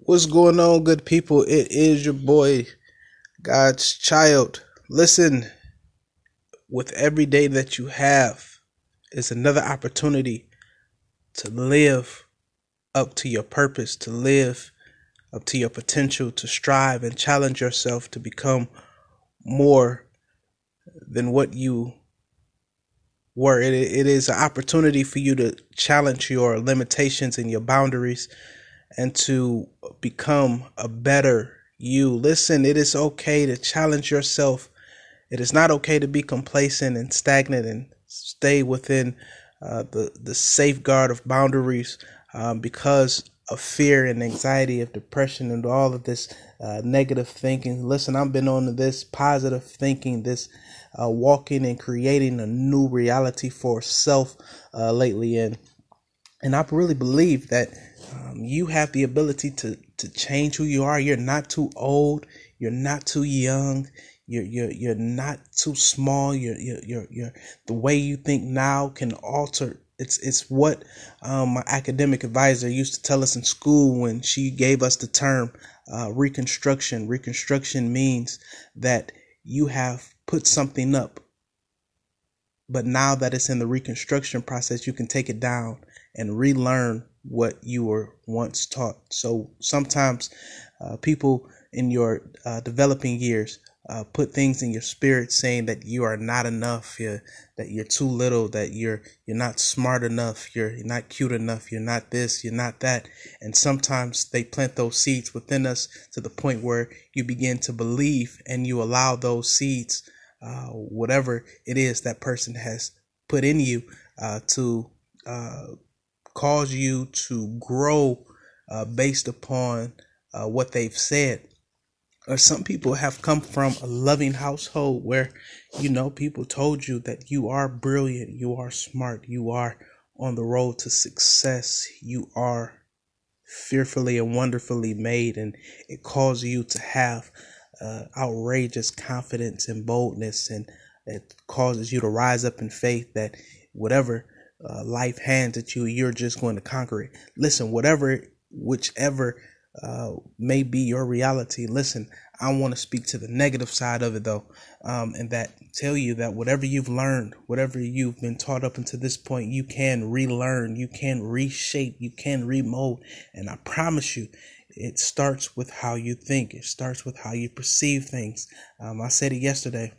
What's going on, good people? It is your boy, God's child. Listen, with every day that you have is another opportunity to live up to your purpose, to live up to your potential, to strive and challenge yourself to become more than what you were. It, it is an opportunity for you to challenge your limitations and your boundaries and to become a better you. Listen, it is okay to challenge yourself. It is not okay to be complacent and stagnant and stay within uh, the the safeguard of boundaries um, because of fear and anxiety, of depression, and all of this uh, negative thinking. Listen, I've been on this positive thinking, this uh, walking and creating a new reality for self uh, lately, and and I really believe that um, you have the ability to to change who you are. You're not too old. You're not too young. You're you're you're not too small. You're you're you're, you're the way you think now can alter. It's it's what um, my academic advisor used to tell us in school when she gave us the term uh, reconstruction. Reconstruction means that you have put something up, but now that it's in the reconstruction process, you can take it down and relearn what you were once taught. So sometimes uh, people in your uh, developing years uh, put things in your spirit saying that you are not enough, you're, that you're too little, that you're you're not smart enough, you're, you're not cute enough, you're not this, you're not that, and sometimes they plant those seeds within us to the point where you begin to believe and you allow those seeds, uh, whatever it is that person has put in you, uh, to uh, cause you to grow uh, based upon uh, what they've said. Or some people have come from a loving household where, you know, people told you that you are brilliant, you are smart, you are on the road to success, you are fearfully and wonderfully made, and it calls you to have uh, outrageous confidence and boldness, and it causes you to rise up in faith that whatever uh, life hands at you, you're just going to conquer it. Listen, whatever, whichever uh, may be your reality. Listen, I want to speak to the negative side of it though, um, and that tell you that whatever you've learned, whatever you've been taught up until this point, you can relearn, you can reshape, you can remold, and I promise you, it starts with how you think. It starts with how you perceive things. Um, I said it yesterday.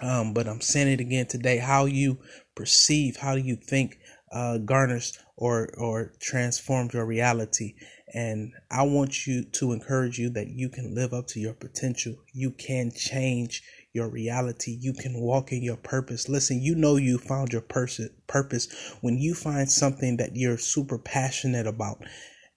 Um, but I'm saying it again today. How you perceive, how you think, uh, garners or or transforms your reality. And I want you to encourage you that you can live up to your potential. You can change your reality. You can walk in your purpose. Listen, you know you found your pers- purpose when you find something that you're super passionate about,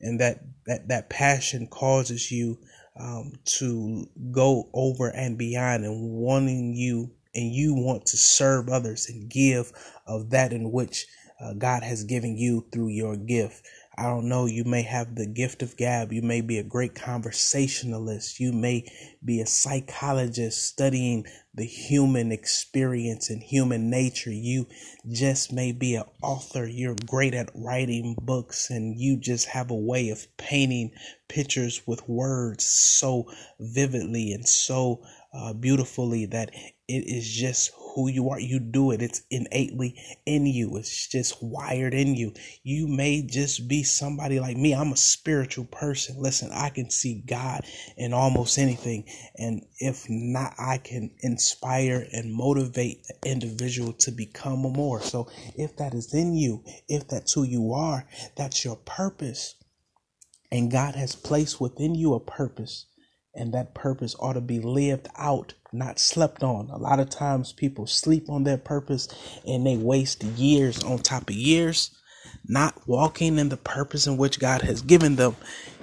and that that that passion causes you um, to go over and beyond and wanting you and you want to serve others and give of that in which uh, God has given you through your gift. I don't know, you may have the gift of gab. You may be a great conversationalist. You may be a psychologist studying the human experience and human nature. You just may be an author. You're great at writing books and you just have a way of painting pictures with words so vividly and so uh, beautifully that it is just who you are. You do it. It's innately in you. It's just wired in you. You may just be somebody like me. I'm a spiritual person. Listen, I can see God in almost anything. And if not, I can inspire and motivate the individual to become more. So if that is in you, if that's who you are, that's your purpose. And God has placed within you a purpose and that purpose ought to be lived out, not slept on. A lot of times people sleep on their purpose and they waste years on top of years not walking in the purpose in which God has given them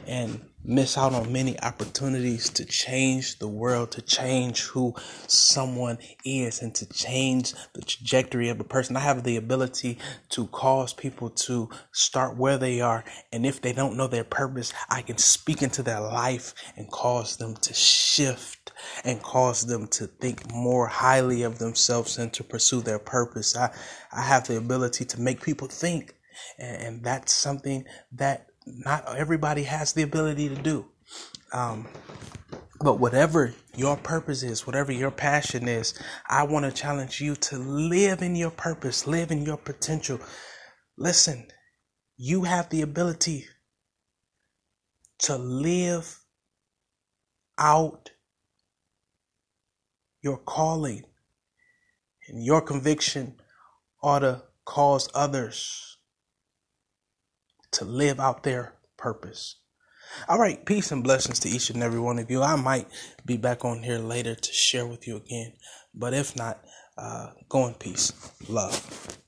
and miss out on many opportunities to change the world, to change who someone is, and to change the trajectory of a person. I have the ability to cause people to start where they are, and if they don't know their purpose, I can speak into their life and cause them to shift and cause them to think more highly of themselves and to pursue their purpose. I, I have the ability to make people think and, and that's something that not everybody has the ability to do. Um, but whatever your purpose is, whatever your passion is, I want to challenge you to live in your purpose, live in your potential. Listen, you have the ability to live out your calling and your conviction ought to cause others to live out their purpose. All right, peace and blessings to each and every one of you. I might be back on here later to share with you again, but if not, uh, go in peace. Love.